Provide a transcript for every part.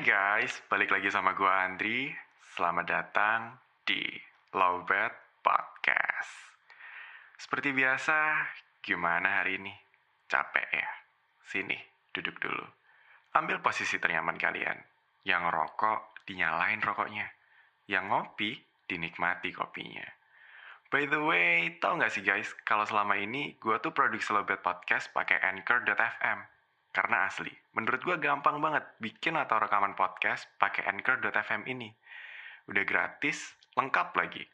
guys, balik lagi sama gue Andri. Selamat datang di Lowbat Podcast. Seperti biasa, gimana hari ini? Capek ya? Sini, duduk dulu. Ambil posisi ternyaman kalian. Yang rokok, dinyalain rokoknya. Yang ngopi, dinikmati kopinya. By the way, tau gak sih guys, kalau selama ini gue tuh produksi Lowbat Podcast pakai Anchor.fm. Karena asli, menurut gue gampang banget bikin atau rekaman podcast pakai Anchor.fm ini. Udah gratis, lengkap lagi.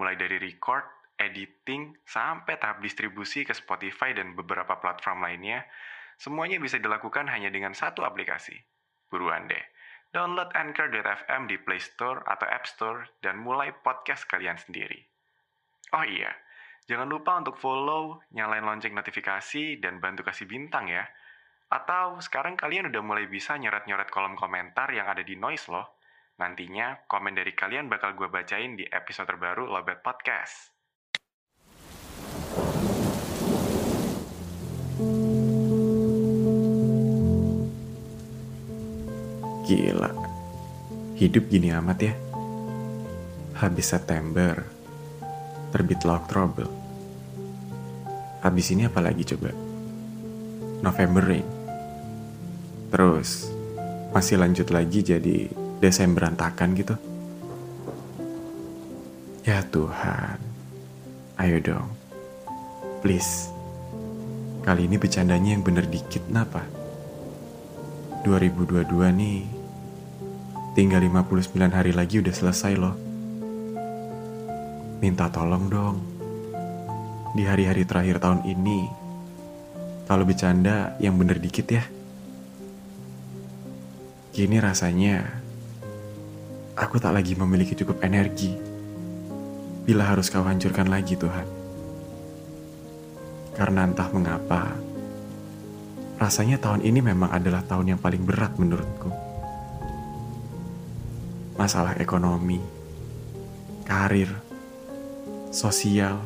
Mulai dari record, editing, sampai tahap distribusi ke Spotify dan beberapa platform lainnya, semuanya bisa dilakukan hanya dengan satu aplikasi. Buruan deh, download Anchor.fm di Play Store atau App Store dan mulai podcast kalian sendiri. Oh iya, jangan lupa untuk follow, nyalain lonceng notifikasi, dan bantu kasih bintang ya. Atau sekarang kalian udah mulai bisa nyoret-nyoret kolom komentar yang ada di Noise loh. Nantinya komen dari kalian bakal gue bacain di episode terbaru Lobet Podcast. Gila, hidup gini amat ya. Habis September, terbitlah Oktober. Habis ini apa lagi coba? November Rain. Terus masih lanjut lagi jadi Desember berantakan gitu. Ya Tuhan, ayo dong. Please, kali ini bercandanya yang bener dikit napa? 2022 nih, tinggal 59 hari lagi udah selesai loh. Minta tolong dong, di hari-hari terakhir tahun ini, kalau bercanda yang bener dikit ya. Kini rasanya aku tak lagi memiliki cukup energi bila harus kau hancurkan lagi Tuhan. Karena entah mengapa, rasanya tahun ini memang adalah tahun yang paling berat menurutku. Masalah ekonomi, karir, sosial,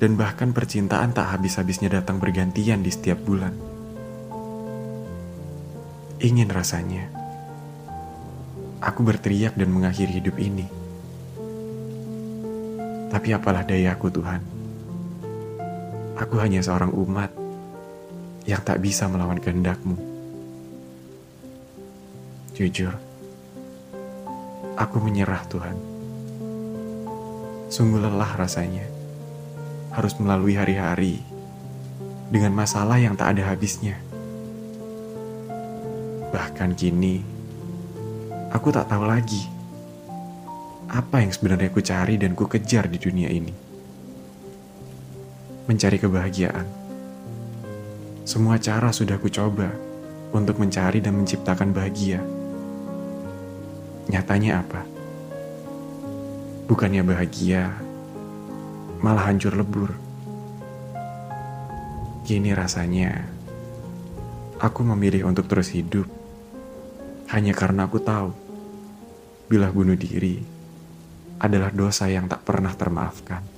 dan bahkan percintaan tak habis-habisnya datang bergantian di setiap bulan. Ingin rasanya. Aku berteriak dan mengakhiri hidup ini. Tapi apalah dayaku Tuhan. Aku hanya seorang umat yang tak bisa melawan kehendakmu. Jujur, aku menyerah Tuhan. Sungguh lelah rasanya harus melalui hari-hari dengan masalah yang tak ada habisnya. Bahkan kini, aku tak tahu lagi apa yang sebenarnya ku cari dan ku kejar di dunia ini. Mencari kebahagiaan. Semua cara sudah ku coba untuk mencari dan menciptakan bahagia. Nyatanya apa? Bukannya bahagia, malah hancur lebur. Kini rasanya aku memilih untuk terus hidup hanya karena aku tahu bila bunuh diri adalah dosa yang tak pernah termaafkan.